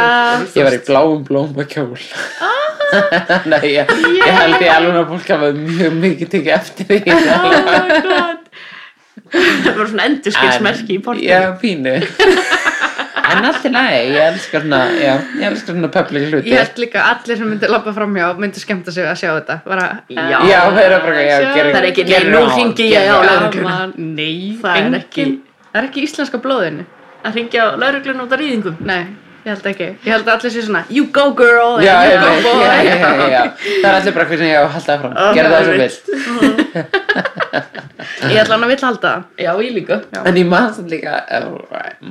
Ég var í bláum blóm og kjól Nei, ég, ég held ég alveg að fólk hafa mjög mikið tekið eftir því. Oh my god. Það var svona endurskilsmerki í portinu. Já, pínu. En allt í lagi, ég elskar svona Já, ég elskar svona public hluti. Ég held líka að allir sem myndi lappa framhjá myndi skemmta sig að sjá þetta. Bara, Já. Já, það er bara, já, gera Það er ekki, nei, gera nú á, hringi ég á. Gaman. Nei, Það er ekki- Það er ekki íslenska blóðinu. að ringja á lauruglun út af rýðingum Nei, ég held ekki. Ég held að allir sé svona, you go girl, Já, ég you go boy. já, já, já, já. Það er allir bara hvernig ég á að halda það fram Gerðu það sem vilt Ég ætla hann að vill halda það. já, ég líka. En ég man samt líka eh,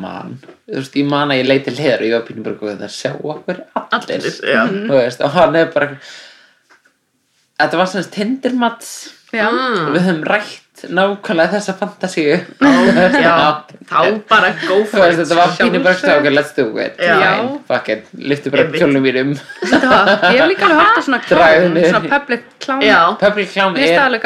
Man, þú veist, ég man að ég leiti hliðar og ég var pínum bara að sjá okkur allir. Þú veist, og hann er bara Þetta var svona tindirmats við höfum rætt nákvæmlega þessa fantasíu. Þá bara go for it þetta var pínum bara Sjálfsögðu. okkur, let's do it. Fuck it, lyftu bara kjólnum mínum ég hef líka alveg hort á svona klám, svona public klám. Public clown Mér finnst er það alveg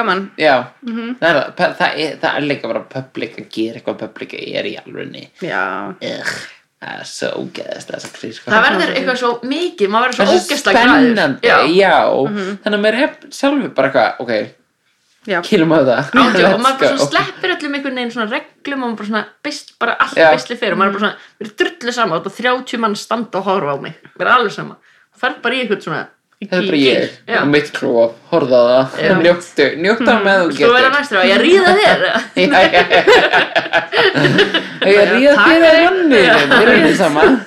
er, það, það, það líka bara public að gera eitthvað public er í. Ugh, það er svo ógeðast að krís það verður eitthvað svo mikið maður verður svo er spennandi já, já, þannig að mér er sjálfur bara eitthvað, ok. Kýlum á það. Átjó, og maður bara svona sleppir öllum einhvern veginn svona reglum og maður bara svona bist, bara allt Já. bestli fyrir og maður er bara svona, við erum drullu sama og 30 mann standa og horfa á mig. Við erum alveg sama, þú ferð bara í eitthvað svona það er bara ég Já. og mitt klóf, horfða á það. Já. njóttu, njóttu á með þú Svo vera getur. næstur á, ég ríða þér. Ég ríða Takk þér að fyrir. manni. Við erum saman.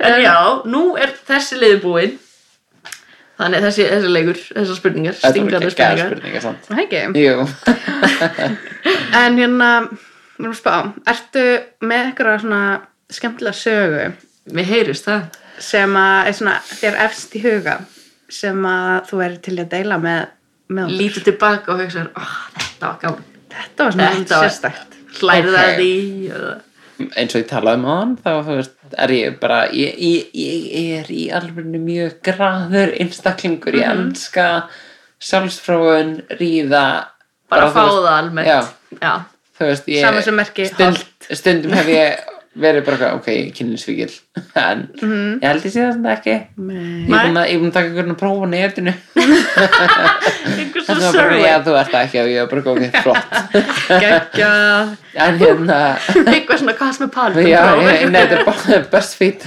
En já, nú er þessi liði búinn Þannig þessi, þessi leikur, þessar spurningar, er gæða spurningar spurningar samt Það ekki. jú, En hérna, við erum að spá, ertu með eitthvað svona skemmtilega sögu Mér heyrist það sem að er svona þér efst í huga sem að þú er til að deila með, með? Lítið tilbaka og hugsa oh, Þetta var gaman Þetta var svona var-. Hlærið Ok. að því eða- eins og ég talaði um áðan þá þú veist, er ég bara ég, ég, ég er í alveg mjög graður einstaklingur. Ég Mhm. elska sjálfsfróun, ríða Bara fá það almennt. já, Já, þú veist ég, stund, stundum hef ég verið bara eitthvað, ok, kynlisvíkil en ég held ég sé það svona ekki. Ég er búin að, er taka einhvern að prófa einhver svo var bara, survey. já þú ert það ekki og ég var bara ok, flott. Gekkja. en hérna Eitthvað svona cosmopolitan já, þetta er bara BuzzFeed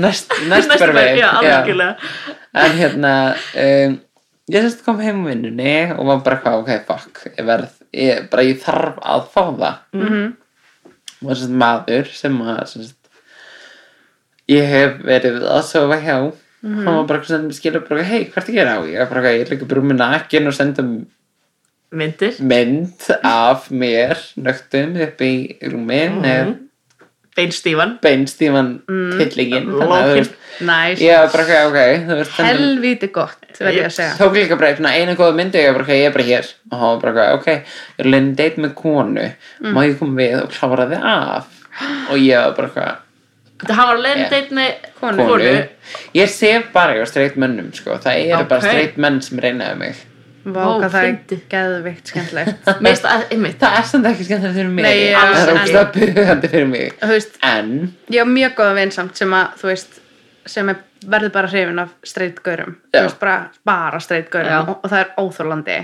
næst, næst Næstu bara við Já, algjörlega. En hérna um, ég sérst kom heim á vinnunni og var bara hvað, ok, fuck ég verð, ég, bara ég þarf að fá það Mhm. og sérst maður sem að sérst, ég hef verið að sofa hjá Mhm. hann var bara sem skilur bara, hei, hvað er gera á ég er bara, ég er líka bara með nakin og senda Myndir, mynd af mér nögtum upp í rúmi Mhm. með beinstífan beinstífan tillingin þannig að þú Lokin. veist Næs. ég var bara ok, ok þú veist, þannig- Helvíti gott, segja. tók líka bara eina góða myndi ég var bara ég er bara hér og hann var bara ok, ég er leiðin date með konu má ég koma við og klára þið af og ég var bara hann var leiðin Yeah. date með Konu. konu ég sé bara ég straight mönnum sko, það eru bara Ok. straight menn sem reynaði mig Vá, Ó, hvað það er geðvikt skemmtilegt. Finnst að, einmitt Það er samt ekki skemmtilegt fyrir mig. Nei, já, Það er en- ógstlega bugandi fyrir mig. Veist, En ég á mjög góða vinsamt sem að, þú veist, sem er, verður bara hrifin af veist, bara, bara Já. streitgaurum og, og það er óþólandi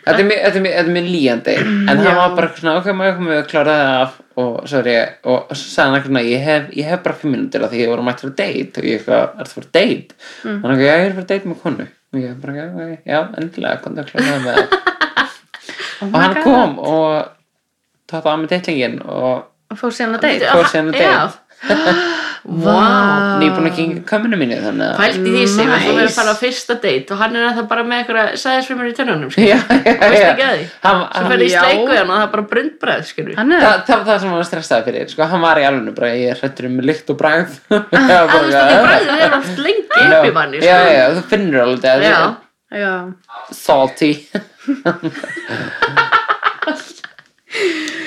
Þetta er mjög- er mjög- líjandi. En það var bara eitthvað svona Ok, maður komið að klára það af? Og svo er ég Og svo sagði hann eitthvað svona, ég hef, ég hef bara fimm minútur af Því ég voru mættur að date. Og ég er það fyrir date? Mm. Þannig að ég er fyrir date með konu Og ég bara, já, já, endilega að klára það með það. Oh Og hann kom og Tótt á mig datlingin Og Og fór síðan að deyta Fór síðan á date. Vá nýbúin að genga kaminu mínu Þannig að Pældi því sig, Nice. þú verður að fara á fyrsta date og hann er það bara með eitthvað sæðisfrumur í tönnunum skilur. Já, já, já að Svo hann- ferði í sleiku hann og það er bara brundbræð. Hann er Það, það var það sem hann var stressaði fyrir sko, hann var í alveg bara, ég er hrættur um lykt og bragð að þú veist að því bræðið er oft lengi upp í manni já, sko. já, þú finnur alveg það Já. Já, salty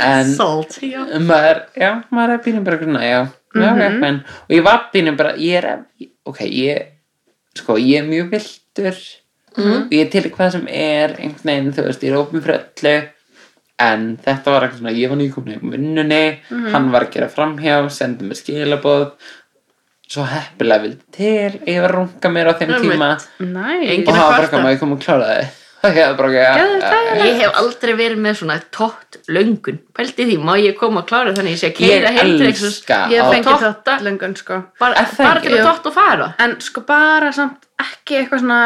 en Salt já. maður, já, maður er pínum bara grunna, já, Mhm. mm en, og ég var pínum bara, ég er ok, ég sko, ég er mjög viltur Mhm. og ég er til hvað sem er einhvern veginn, þú veist, ég er opinn fyrir öllu. En þetta var eitthvað svona ég var nýkomin í vinnunni. Mhm. hann var að gera framhjá, sendi mér skilaboð. Svo heppilega vildi til ég var að runga mér á þeim tíma. Engin- og var bara eitthvað maður kom og ég var bara ekki Geðveikt Ég hef aldrei verið með svona tótt löngun. Pældi því, má ég koma að klára þannig ég sé að Ég keira heim til einhvers elska Ég að- hef fengið totta. það löngun sko. Bara, bara til að tótt og fara? En sko bara samt ekki eitthvað svona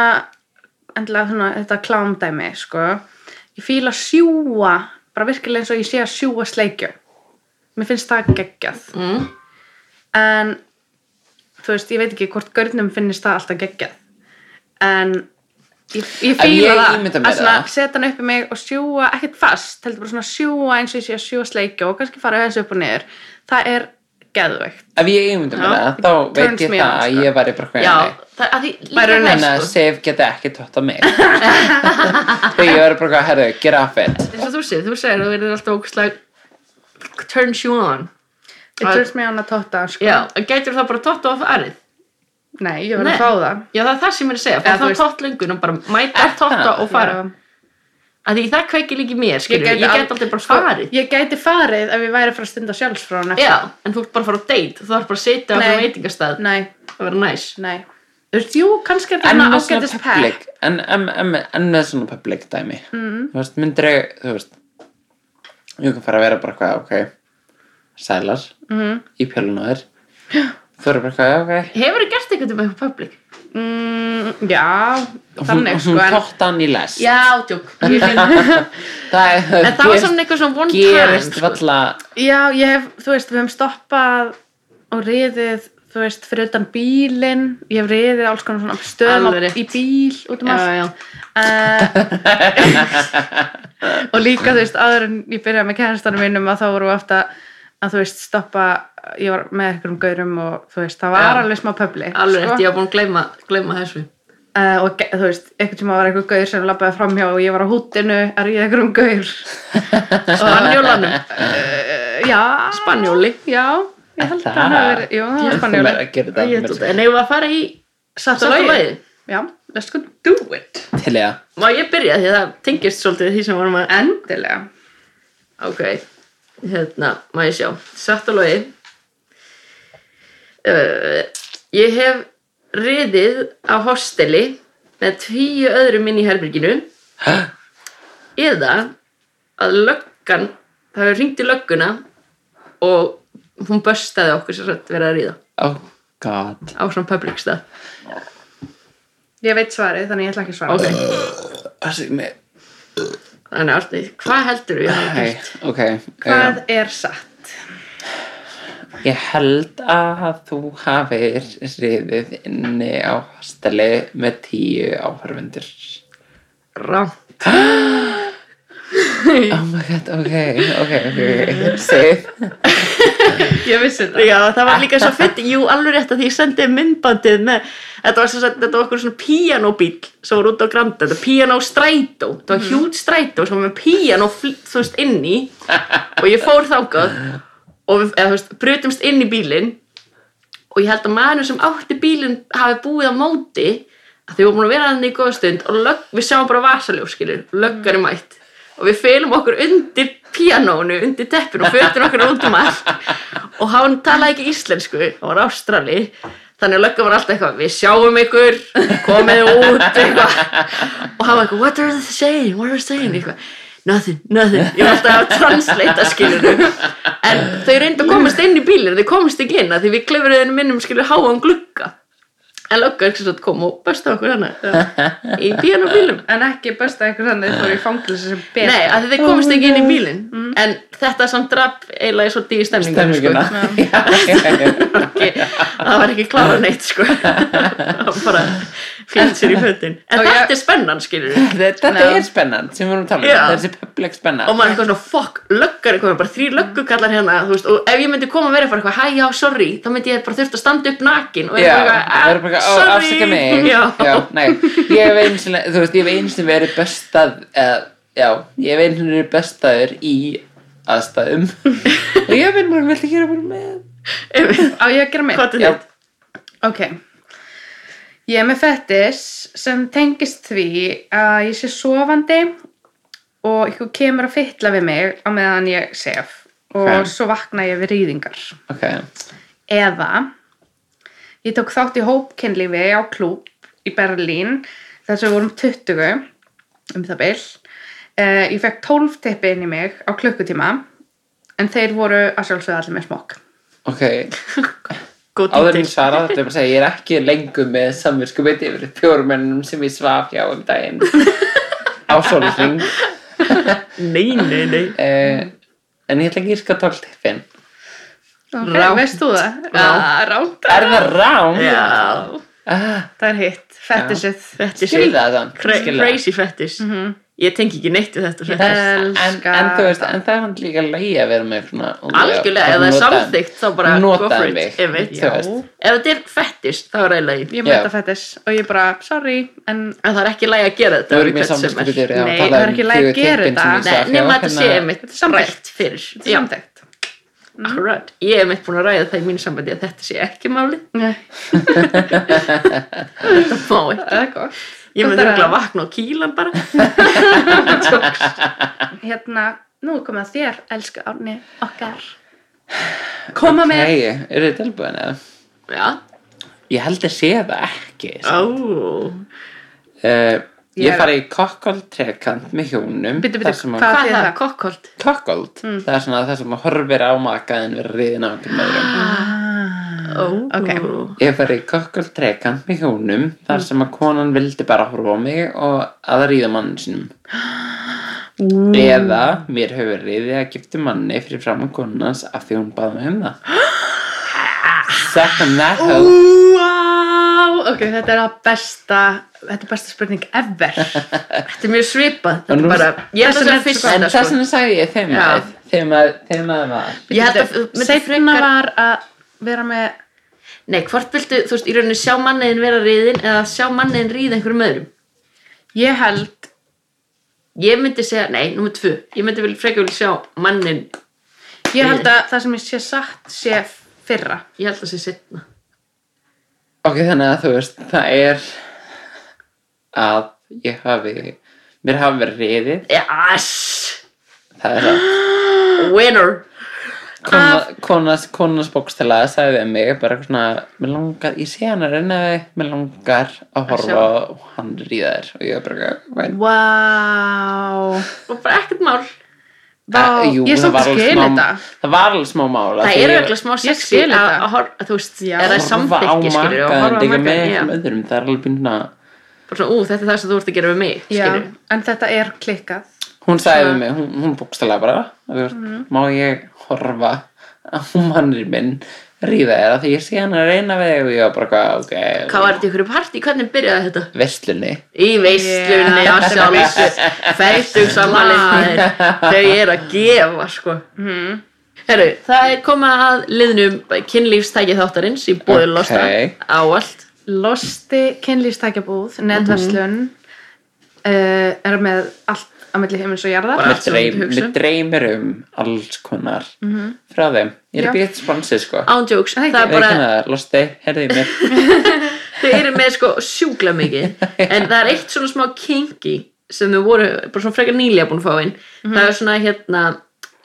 endilega svona þetta klámdæmi sko. Ég fíla að sjúga bara virkilega eins og ég sé að sjúga sleikju. Mér finnst það geggjað. Mm. en þú veist, ég veit ekki hvort görnum finnist það alltaf geggjað. En ég, ég ég það. ímynda mér að svona setja hann upp í mig og sjúga ekkert fast, heldur bara svona sjúga eins og ég sé að sjúga sleikju og kannski fara þessu upp og niður. Það er geðveikt. Ef ég eigmynda mér það, þá veit ég það að sko. ég væri bara hvað Já, það, að því líka Væri það en að sko. Sif geti ekki tótt á mig. Þegar ég verið bara hvað, herðu, get off it. Eins og þú segir, þú segir þú verður alltaf ógustlega turns you on. It turns me on að totta sko. Já, en gætur það bara tótt og farið nei, ég verður Nei. að fá það. Já, það er það sem ég er að segja, þú það veist- tótt löngun og bara mæta tótta það? og fara. Já. að því það kveikir líka í mér, skilur, ég, al- get aldrei bara farið. ég gæti farið ef ég væri að fara að stunda sjálfsfrán Já, en þú ert bara að fara á date. Þú ert bara að sitja á Nei. svona veitingastað. Nei, það verður næs. Nei. Þú veist, jú, kannski er þetta en svona ágætis pæk en, en, en, en með svona public dæmi. Mm. þú veist, myndir ég þú veist ég kan fara að vera bara hvað, ok sælar Mhm. í pjölun á þér þú eru bara hvað, ok. Hefur þið gert eitthvað um eitthvað public? mm, já, þannig hún sko en, tótt hann í les Já, tjók Ég finn- það, er- En það var svona eitthvað svona one gerist time sko. valla já, ég hef, þú veist, við hefum stoppað og riðið þú veist, fyrir utan bílinn. Ég hef riðið alls konar svona stöðum á, í bíl út um Já, allt. já. Uh, og líka, þú veist, áður en ég byrjaði með kærastanum mínum að þá voru við ofta að þú veist, stoppa ég var með einhverjum gaurum og þú veist, það var Já. alveg smá pöbli Alveg rétt, ég var búin að gleyma, gleyma þessu. Uh, og ge- þú veist, einhvern tíma var einhver gaur sem labbaði framhjá og ég var á húttinu að ríða einhverjum gaur? Spanjólanum uh, já, Spanjóli já, ég held að hann hafi verið jú, það var Ég ætla spanjóli að gera þetta Ég tók- En ef við að fara í Satt Satt á á lagi. lagi já, let's go do it. Til ég Má ég byrja því að það tengist svolítið því sem vorum að endilega. Ok, hérna, má ég sjá. Satt á lagi uh, Ég hef riðið á hosteli með tvíu öðrum inn í herbyrginu eða að löggan það hefur ringt í lögguna og hún böstaði okkur sem sagt verið að ríða oh god. Á svona public stað. Ég veit svarið, þannig ég ætla ekki að svara. Ok, það sé mig þannig Árni, hvað heldur við að hafa Hey, gert? ok hvað um, er satt? Ég held að þú hafir riðið inni á hosteli með tíu áhörfundur Rámt Oh my god, ok, ok, ok Sif. Ég vissi þetta Já, það var líka svo fyndi, jú, alveg rétt að því ég sendi myndbandið með, þetta var, sem sagt, þetta var okkur svona píanóbíl sem var út á Granda, þetta píanó strætó, þetta var hjút strætó sem var með píanó, þú veist, inni. Og ég fór þákað og við, eða, þú veist, brutumst inn í bílinn og ég held að maður sem átti bílinn hafi búið á móti að þið vorum búin að vera hann í góða stund og lög, við sjáum bara vasaljós skilur, löggar er mætt. Og við fylgum okkur undir píanónu, undir teppinu og fötum okkur út um allt. Og hann talaði ekki íslensku, hann var ástrali þannig að löggan var alltaf eitthvað við sjáum ykkur, komið út eitthvað. Og hann var eitthvað what are they saying, what are they saying? Eitthvað nothing, nothing, ég var alltaf að translata skilur en þau reyndu að komast inn í bílinn, þau komast ekki inn af því við klefurinn minnum skilur háan glugga en löggan ekki svo kom og besta okkur hana í píanóbílum En ekki besta eitthvað þannig þið fóru í fangilsi sem betur. Nei, af því þeir komast ekki inn í bílinn En þetta samt draf eiginlega svolítið í Stemminguna. sko. Já. ekki, Það var ekki klára neitt sko. Bara fínt sér í fötin En Og þetta ég- er spennan skilur Þetta Já. er spennand sem við erum að tala um, Já. þessi public spenna Og maður er eitthvað svona, fuck, löggar er komin Bara þrý löggukallar hérna þú veist, Og ef ég myndi koma að vera eitthvað, hæ, já, sorry Þá myndi ég bara þurft að standa upp nakin Og Já, vera það er bara "Ah, eitthvað, "Ó, afsaka mig Já, já, nei, ég hef einu sinni þú veist, ég hef einu sinni verið bestað eða, já, ég hef einu sinni verið bestaður í aðstæðum og ég hef einu bara vilt að gera bara með Á ég að gera mig? Hvað er Já. þetta? Ok. Ég er með fettis sem tengist því að ég sé sofandi og ykkur kemur að fytla við mig á meðan ég sef og Ok. svo vakna ég við rýðingar. ok, Eða ég tók þátt í hópkynlífi á klúb í Berlín þar sem við vorum 20 um það bil. Uh, ég fekk 12 tippi inn í mig á klukkutíma en þeir voru að sjálfsögða allir með smokk. ok. Áður en svara þetta er bara að segja ég er ekki lengur með samvinsku beiti yfir fjórumennum sem ég svaf hjá um daginn. Á sólring Nei, nei, nei. Uh, en ég ætla ekki að gíska 12 tippin Ok, Rámt. veist þú það? Já, rámt. er það rám? Já, Ah, Það er hitt, fettisið. þetta skil það þann Cra Crazy fetish Ég tengi ekki neitt við þetta fetish en, en þú veist, en það er hann líka leið að vera með svona Algjörlega, ef það er samþykkt þá bara go for it mig. einmitt. Þú veist. Ef þetta er fetish, þá er það lagi Ég mæta fettis og ég bara, sorry, en En það er ekki lagi að gera þetta Nei, það er ekki lagi að gera þetta. Nei, nema þetta sé einmitt Þetta er samþykkt. rætt fyrir þetta Já, samtækt. akkurat Ég hef mitt búin að ræða það í mínu sambandi að þetta sé ekki máli Nei, Þetta má ekki. Ég Gott myndi að vakna á kílan bara Hérna, nú komið að þér, elsku árni okkar. Koma með. Hei, eru þið tilbúin eða? Já, Ég held að sé það ekki ó uh, Ég Ég fari í kokkold trekant með hjónum. Sem að- hvað- er það? Kokkold? Kokkold, það er svona það sem horfir á makaðin vera riðin á einhverjum öðrum Ó, Ok. Ég fari í kokkold trekant með hjónum þar sem að konan vildi bara horfa á mig og að ríða mann sinum eða mér hefur riðið að gifta manni fyrir framann konans af því hún baði mig um það. Second that Wow, ok, þetta er að besta, þetta er besta spurning ever. Þetta er mjög svipað Þetta er bara, ég það er fyrst En þetta þess sko vegna sagði ég þeim að þeim að þeim að maður Ég held að frekar var að vera með, Nei, hvort viltu, þú veist, í rauninni sjá manniðin vera riðin eða sjá manniðin ríða einhverjum öðrum? Ég held, Ég myndi segja, nei, númer tvö. Ég myndi vil frekar vil sjá mannin ég held að það sem ég sé sagt sé fyrra. Ég held að sé setna Ok, þannig að þú veist, það er að ég hafi mér hafi verið riðið. Yes, það er það winner! Kona, konas, konas bókstæla sagði við mig bara eitthvað svona mér langar, að reyna við mér langar að horfa og hann ríða þér. Og ég bara Vá, Og bara ekkert mál vá, jú, ég það samt alveg skil þetta. það var alveg smá mála Það er eiginlega smá horfa, þú veist, Já. horfa á samþykki það er alveg Bara svona, ú, þetta er það sem þú ert að gera við mig, Já, en þetta er klikkað. hún sagði við mig, hún, hún bókstæla bara þú veist, Mhm. má ég horfa á mannir minn ríða þér af því ég sé hann að reyna við þig og ég var bara eitthvað, ok. Hvað var þetta ykkur partí, hvernig byrjaði þetta? verslunni Í veislunni Yeah. að sjálfsög Fætug samanleitnir Þau eru að gefa sko. Mhm. Herru, það er komið að liðnum kynlífstæki þáttarins í bóði Ok. losta. Áallt Losti kynlýstakjabúð, netverslun, uh, er með allt á milli heimins og jarðar. Bara dreym, um. dreymir um alls konar frá þeim. Ég er Já. að býta sponsi sko. Án jokes, Það er Við bara þau eru með sko sjúkla mikið. En það er eitt svona smá kinky sem þau voru bara svona frekar nýlega búin að fá inn. Það er svona hérna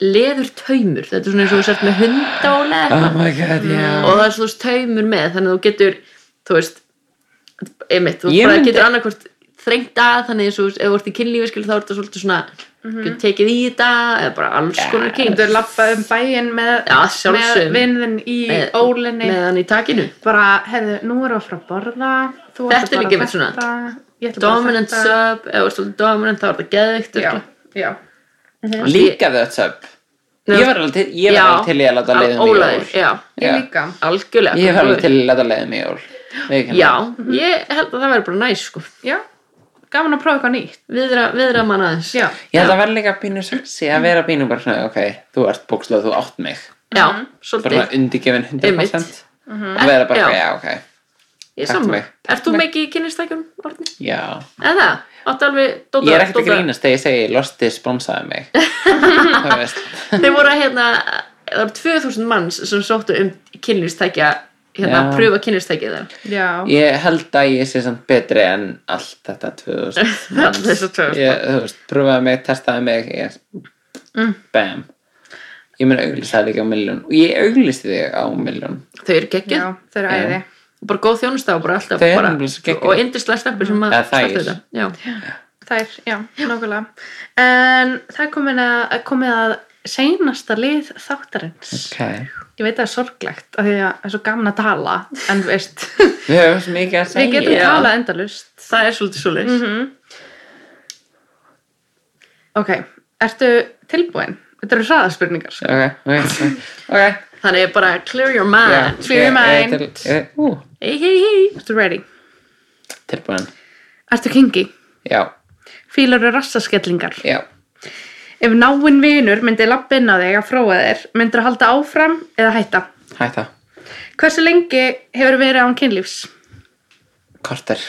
leður taumur, þetta er svona eins og þú sért með hundála Oh já. Og það er svona taumur með þannig að þú getur, þú veist einmitt, þú getur annarkvort þrengt að þannig eins og ef þú ert í kynlífi skil þá er þetta svolítið svona getur tekið í þetta eða bara alls konar kyn Þú lappa um bæinn með, Já, með vinnin í Með- ólinni. með hann í takinu. Bara, hefðu, nú erum við að fara að borða þú Þetta er einmitt þetta, svona ég dominant sub, ef þú ert svolítið dominant þá er þetta geðvikt Já, já. Líka þau sub. Nei, Ég var alveg til, ég var Já. alveg til í að láta leiðum í jól. Já, Ég líka. Algjörlega Ég var alveg til að láta leiðum í jól. Já, ég held að það væri bara næs sko. Já, gaman að prófa eitthvað nýtt. Viðra, viðra mann aðeins. Já, Ég held að vera líka pínu sexy að vera pínu bara svona, ok, þú ert bókslega, þú átt mig. Já, bara svolítið. Svona undirgefin 100% Einmitt. og vera bara, Já. já, ok. Ég saman. Ert þú mikið í kynlistækjum, Orni? Já, Eða? Það? Áttu alveg dóta, ég er ekkert að dóta- grínast þegar ég segi Losti sponsaði mig. Þú veist. Þeir voru að hérna Það voru 2000 manns sem sóttu um kynlistækja hérna að Já. pröfa kynlistækja þeirra já, Ég held að ég sé samt betri en allt þetta 2000 Allt þessar 2000 ég, pröfaði mig, testaði mig ég, Bam. Ég mun auglýsa það líka á miljón og ég auglýsti þig á miljón Þau eru já, þau eru æði. Bara góð þjónusta og yndislega steppur sem þær. starta þetta. Já. Þær, já, nákvæmlega. En það er komin að, komið að seinasta lið þáttarins. Ok. Ég veit að það er sorglegt af því að það er svo gaman að tala en þú veist, Við höfum svo mikið að segja við getum talað endalust það er svolítið svolítið Mhm. Ok, ertu tilbúin? Þetta eru hraðaspurningar sko. Ok, ok, ok, ok. Þannig bara clear your mind. Já, Clear your ég er mind. til- ég- ú, hei hei hei Ertu ready? Tilbúin. Ertu kingi? Já, Fílar eru rassaskellingar já Ef náinn vinur myndi lappa inn á þig að fróa þér myndir að halda áfram eða hætta Hætta Hversu lengi hefur verið án kynlífs? Korter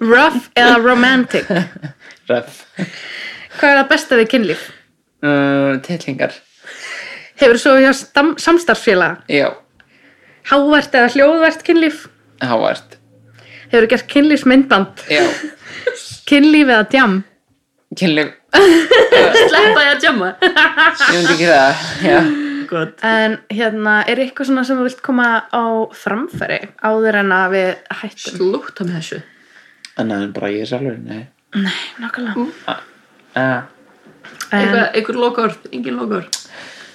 Rough eða romantic? Röf Hvað er það besta við kynlíf? uh, Tillingar Hefur svo hjá samstarfsfélaga? Já, Hávert eða hljóðvert kynlíf? hávart Hefur gert kynlífsmyndband? Já, Kynlíf eða djam? kynlíf sleppa ég að jamma. Ég myndi ekki það Já. En hérna, er eitthvað svona sem þú vilt koma á framfæri áður en að við hættum? slúta með þessu. En bara ég sjálfur Nei. Nei, nákvæmlega. uh, eitthvað, einhver lokaord, engin lokaord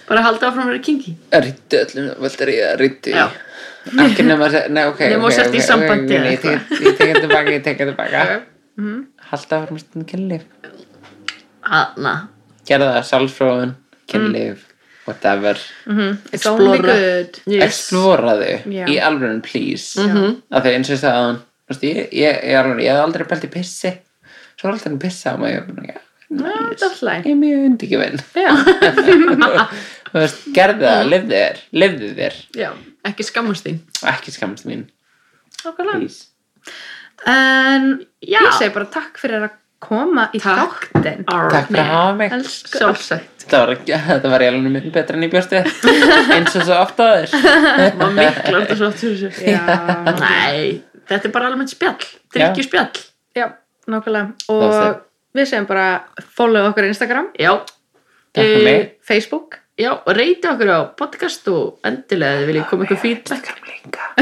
bara halda áfram að vera kinky. Rittu öllum, viltu ríða, rittu Já. Ekki nema að segja, nei ok Nema ok, þú sért í sambandi Ég tek- ég tekið tilbaka, ég tekið tilbaka. Halda áfram stund kynlíf Hanna, Gerða það, sjálfsfróðun, kynlíf Whatever. It's only explora. good. yes. Exploraðu Já. í alveg please. Mhm. af því eins og sagði að ég, ég, ég, ég hef aldrei pælt í pissi. Svo er alltaf hann pissa á mig ég er mjög veist, gerðu það, lifðu þér lifðu þér, já, ekki skammast þín. Ekki skammast mín. En ég segi bara takk fyrir að koma í Takk. þáttinn. takk fyrir að hafa mig. Sjálfsagt, þetta var, þetta var ég alveg mjög betra en ég bjóst við. Eins og svo ofta þér maður miklu orðið svo aftur þessu nei, þetta er bara almennt spjall. Drikkju spjall, já, nákvæmlega. Og við segjum bara follow okkur Instagram, já. Takk fyrir mig. Facebook. já, og reyti okkur á podcast og endilega þið viljið koma ykkur feedback.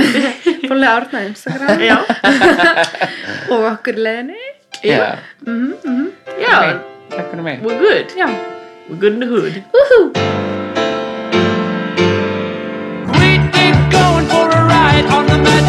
Follow Árna Instagram. já, og okkur Yeah. Mhm. Mhm. Yeah. Okay. Talking to me. We're good. Yeah. We're good in the hood. Woohoo. We going for a ride on the magic.